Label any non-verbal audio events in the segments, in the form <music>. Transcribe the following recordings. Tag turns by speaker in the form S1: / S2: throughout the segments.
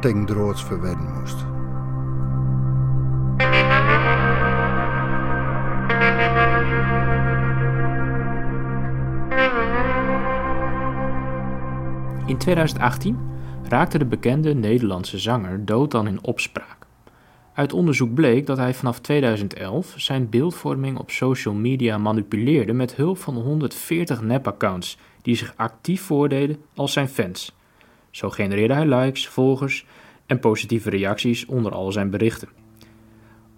S1: droods verwedden moest.
S2: In 2018 raakte de bekende Nederlandse zanger dood dan in opspraak. Uit onderzoek bleek dat hij vanaf 2011 zijn beeldvorming op social media manipuleerde met hulp van 140 nepaccounts die zich actief voordeden als zijn fans. Zo genereerde hij likes, volgers en positieve reacties onder al zijn berichten.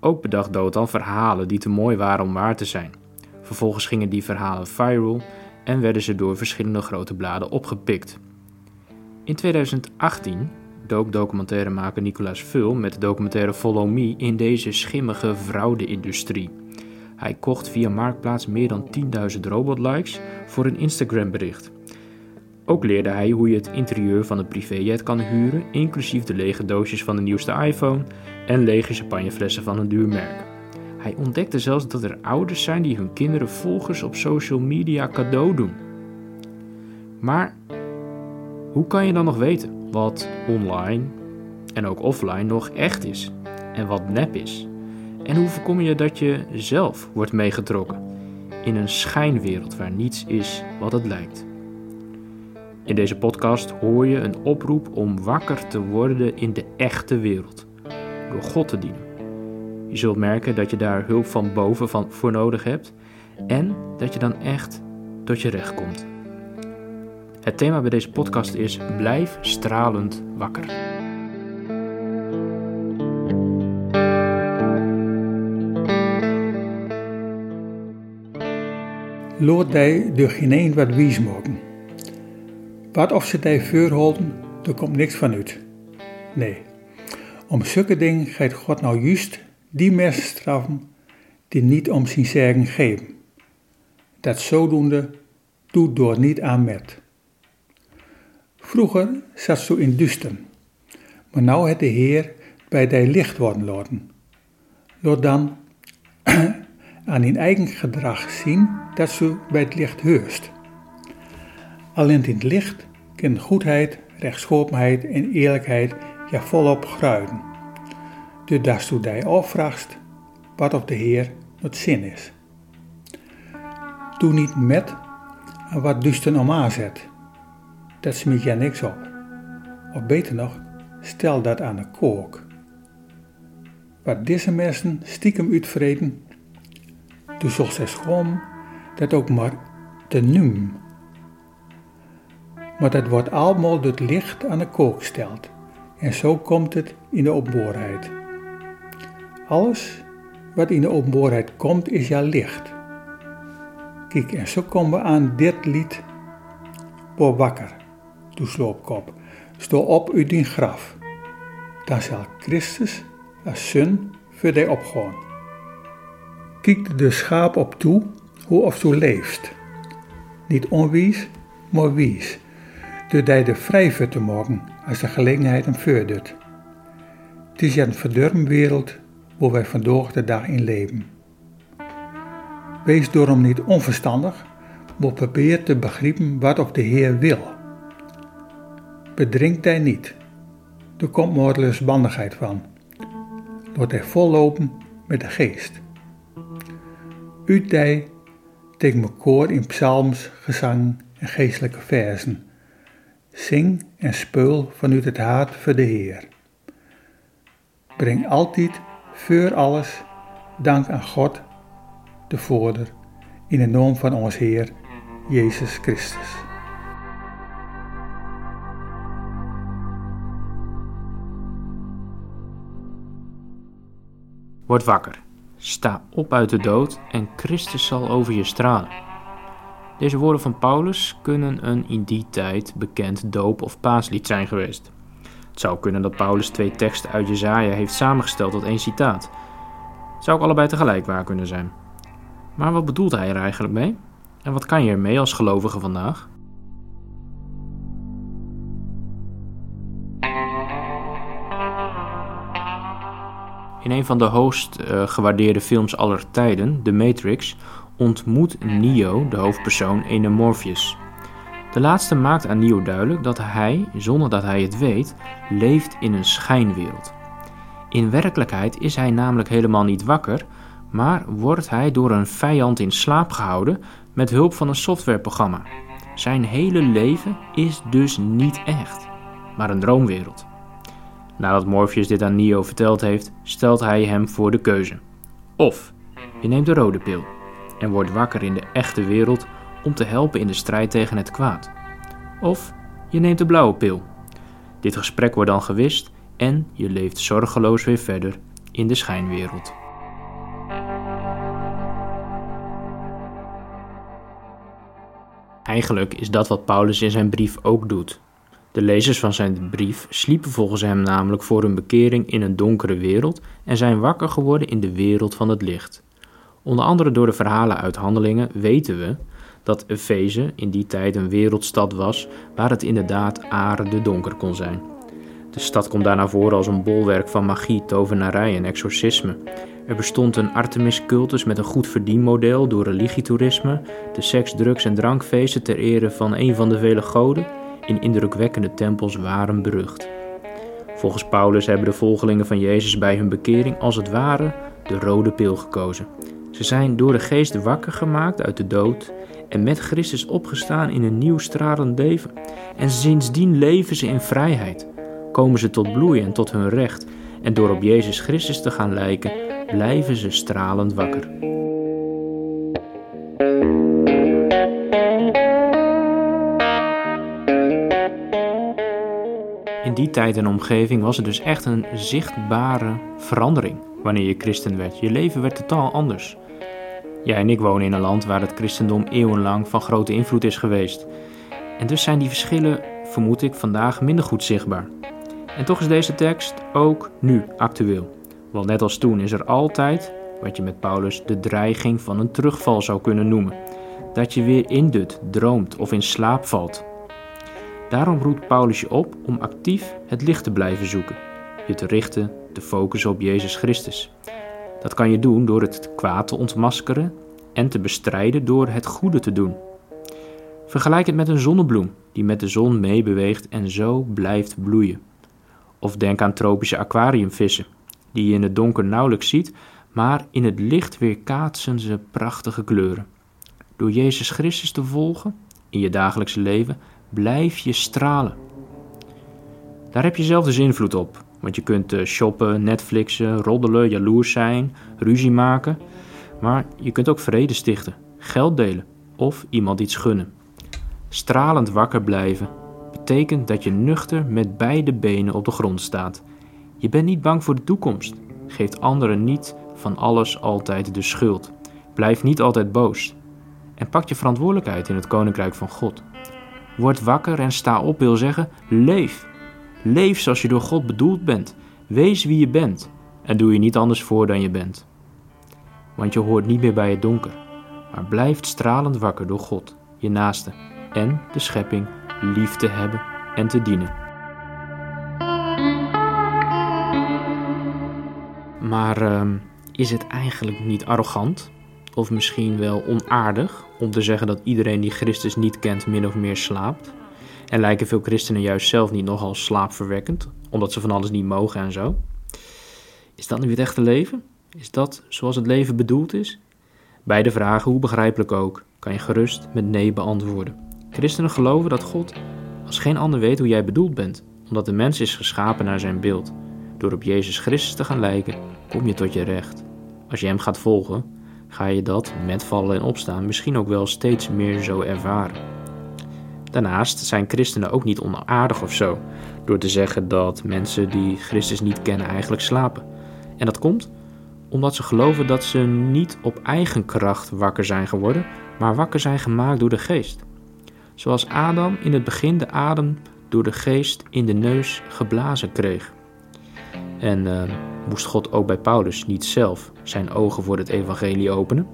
S2: Ook bedacht Dotan verhalen die te mooi waren om waar te zijn. Vervolgens gingen die verhalen viral en werden ze door verschillende grote bladen opgepikt. In 2018 dook documentairemaker Nicolas Vul met de documentaire Follow Me in deze schimmige fraude-industrie. Hij kocht via Marktplaats meer dan 10.000 robotlikes voor een Instagram-bericht. Ook leerde hij hoe je het interieur van een privéjet kan huren, inclusief de lege doosjes van de nieuwste iPhone en lege champagneflessen van een duur merk. Hij ontdekte zelfs dat er ouders zijn die hun kinderen volgers op social media cadeau doen. Maar hoe kan je dan nog weten wat online en ook offline nog echt is en wat nep is? En hoe voorkom je dat je zelf wordt meegetrokken in een schijnwereld waar niets is wat het lijkt? In deze podcast hoor je een oproep om wakker te worden in de echte wereld, door God te dienen. Je zult merken dat je daar hulp van boven van voor nodig hebt en dat je dan echt tot je recht komt. Het thema bij deze podcast is Blijf stralend wakker.
S3: Lood hij de geen wat wies mogen. Wat of ze die voorholden, er komt niks van uit. Nee, om zulke dingen gaat God nou juist die mensen straffen die niet om zijn zeggen geven. Dat zodoende doet door niet aan met. Vroeger zat zo in duister, maar nou het de Heer bij die licht worden laten. Laat dan <clears throat> aan hun eigen gedrag zien dat ze bij het licht heerst. Alleen in het licht kan goedheid, rechtschopenheid en eerlijkheid ja volop gruiden. Dus dat je afvraagt wat op de Heer het zin is. Doe niet met wat duister om aanzet dat smiet je niks op. Of beter nog, stel dat aan de kook. Wat deze mensen stiekem uitvreden, toen zocht zij schoon dat ook maar te noemen. Maar dat wordt allemaal door het licht aan de kook gesteld. En zo komt het in de openbaarheid. Alles wat in de openbaarheid komt is ja licht. Kijk, en zo komen we aan dit lied. Word wakker toe sloopkop, sto op uit die graf. Dan zal Christus als zon voor die opgaan. Kijk de schaap op toe, hoe of zo leeft. Niet onwies, maar wies. Doordat de vrij te morgen als de gelegenheid hem voordoet. Het is een verdurmde wereld waar wij vandaag de dag in leven. Wees daarom niet onverstandig, maar probeer te begrijpen wat of de Heer wil. Bedrink hij niet. Er komt maar bandigheid van. Laat hij vollopen met de geest. Uit hij tegen koor in psalms, gezang en geestelijke versen. Zing en speul vanuit het hart voor de Heer. Breng altijd, voor alles, dank aan God, de Vader, in de naam van ons Heer, Jezus Christus.
S2: Word wakker, sta op uit de dood en Christus zal over je stralen. Deze woorden van Paulus kunnen een in die tijd bekend doop- of paaslied zijn geweest. Het zou kunnen dat Paulus twee teksten uit Jezaja heeft samengesteld tot één citaat. Het zou ook allebei tegelijk waar kunnen zijn. Maar wat bedoelt hij er eigenlijk mee? En wat kan je ermee als gelovige vandaag? In een van de hoogst uh, gewaardeerde films aller tijden, The Matrix, ontmoet Neo, de hoofdpersoon, een Morpheus. De laatste maakt aan Neo duidelijk dat hij, zonder dat hij het weet, leeft in een schijnwereld. In werkelijkheid is hij namelijk helemaal niet wakker, maar wordt hij door een vijand in slaap gehouden met hulp van een softwareprogramma. Zijn hele leven is dus niet echt, maar een droomwereld. Nadat Morpheus dit aan Neo verteld heeft, stelt hij hem voor de keuze. Of je neemt de rode pil en wordt wakker in de echte wereld om te helpen in de strijd tegen het kwaad. Of je neemt de blauwe pil. Dit gesprek wordt dan gewist en je leeft zorgeloos weer verder in de schijnwereld. Eigenlijk is dat wat Paulus in zijn brief ook doet. De lezers van zijn brief sliepen volgens hem namelijk voor hun bekering in een donkere wereld en zijn wakker geworden in de wereld van het licht. Onder andere door de verhalen uit Handelingen weten we dat Efeze in die tijd een wereldstad was waar het inderdaad aarde donker kon zijn. De stad komt daarna voor als een bolwerk van magie, tovenarij en exorcisme. Er bestond een Artemis-cultus met een goed verdienmodel door religietoerisme, de seks, drugs en drankfeesten ter ere van een van de vele goden in indrukwekkende tempels waren berucht. Volgens Paulus hebben de volgelingen van Jezus bij hun bekering als het ware de rode pil gekozen. Ze zijn door de geest wakker gemaakt uit de dood en met Christus opgestaan in een nieuw stralend leven. En sindsdien leven ze in vrijheid. Komen ze tot bloeien en tot hun recht. En door op Jezus Christus te gaan lijken, blijven ze stralend wakker. In die tijd en omgeving was er dus echt een zichtbare verandering wanneer je christen werd. Je leven werd totaal anders. Jij en ik wonen in een land waar het christendom eeuwenlang van grote invloed is geweest. En dus zijn die verschillen, vermoed ik, vandaag minder goed zichtbaar. En toch is deze tekst ook nu actueel. Want net als toen is er altijd, wat je met Paulus de dreiging van een terugval zou kunnen noemen. Dat je weer indut, droomt of in slaap valt. Daarom roept Paulus je op om actief het licht te blijven zoeken. Je te richten, te focussen op Jezus Christus. Dat kan je doen door het kwaad te ontmaskeren en te bestrijden door het goede te doen. Vergelijk het met een zonnebloem die met de zon meebeweegt en zo blijft bloeien. Of denk aan tropische aquariumvissen, die je in het donker nauwelijks ziet, maar in het licht weer kaatsen ze prachtige kleuren. Door Jezus Christus te volgen in je dagelijkse leven, blijf je stralen. Daar heb je zelf dus invloed op, want je kunt eh, shoppen, Netflixen, roddelen, jaloers zijn, ruzie maken. Maar je kunt ook vrede stichten, geld delen of iemand iets gunnen. Stralend wakker blijven betekent dat je nuchter met beide benen op de grond staat. Je bent niet bang voor de toekomst. Geeft anderen niet van alles altijd de schuld. Blijf niet altijd boos. En pak je verantwoordelijkheid in het koninkrijk van God. Word wakker en sta op wil zeggen: leef. Leef zoals je door God bedoeld bent. Wees wie je bent en doe je niet anders voor dan je bent. Want je hoort niet meer bij het donker, maar blijft stralend wakker door God, je naaste en de schepping lief te hebben en te dienen. Maar uh, is het eigenlijk niet arrogant, of misschien wel onaardig, om te zeggen dat iedereen die Christus niet kent min of meer slaapt? En lijken veel christenen juist zelf niet nogal slaapverwekkend, omdat ze van alles niet mogen en zo. Is dat nu het echte leven? Is dat zoals het leven bedoeld is? Beide vragen, hoe begrijpelijk ook, kan je gerust met nee beantwoorden. Christenen geloven dat God als geen ander weet hoe jij bedoeld bent, omdat de mens is geschapen naar zijn beeld. Door op Jezus Christus te gaan lijken, kom je tot je recht. Als je Hem gaat volgen, ga je dat met vallen en opstaan misschien ook wel steeds meer zo ervaren. Daarnaast zijn christenen ook niet onaardig of zo, door te zeggen dat mensen die Christus niet kennen eigenlijk slapen. En dat komt omdat ze geloven dat ze niet op eigen kracht wakker zijn geworden, maar wakker zijn gemaakt door de geest. Zoals Adam in het begin de adem door de geest in de neus geblazen kreeg. En uh, moest God ook bij Paulus niet zelf zijn ogen voor het evangelie openen?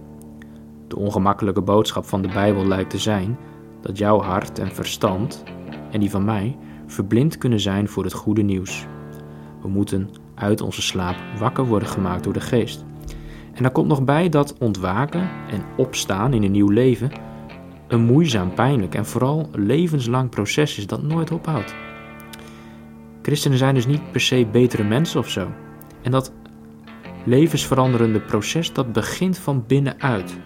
S2: De ongemakkelijke boodschap van de Bijbel lijkt te zijn dat jouw hart en verstand, en die van mij, verblind kunnen zijn voor het goede nieuws. We moeten uit onze slaap wakker worden gemaakt door de geest. En daar komt nog bij dat ontwaken en opstaan in een nieuw leven een moeizaam, pijnlijk en vooral levenslang proces is dat nooit ophoudt. Christenen zijn dus niet per se betere mensen of zo. En dat levensveranderende proces dat begint van binnenuit.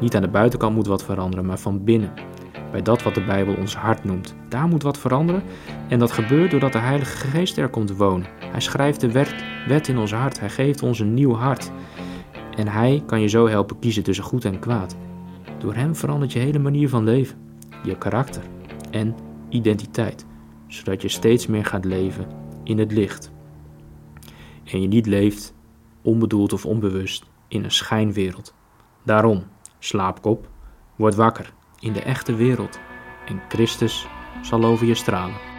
S2: Niet aan de buitenkant moet wat veranderen, maar van binnen. Bij dat wat de Bijbel ons hart noemt. Daar moet wat veranderen en dat gebeurt doordat de Heilige Geest er komt wonen. Hij schrijft de wet, wet in ons hart, hij geeft ons een nieuw hart. En hij kan je zo helpen kiezen tussen goed en kwaad. Door hem verandert je hele manier van leven, je karakter en identiteit, zodat je steeds meer gaat leven in het licht. En je niet leeft, onbedoeld of onbewust, in een schijnwereld. Daarom, slaapkop, word wakker in de echte wereld en Christus zal over je stralen.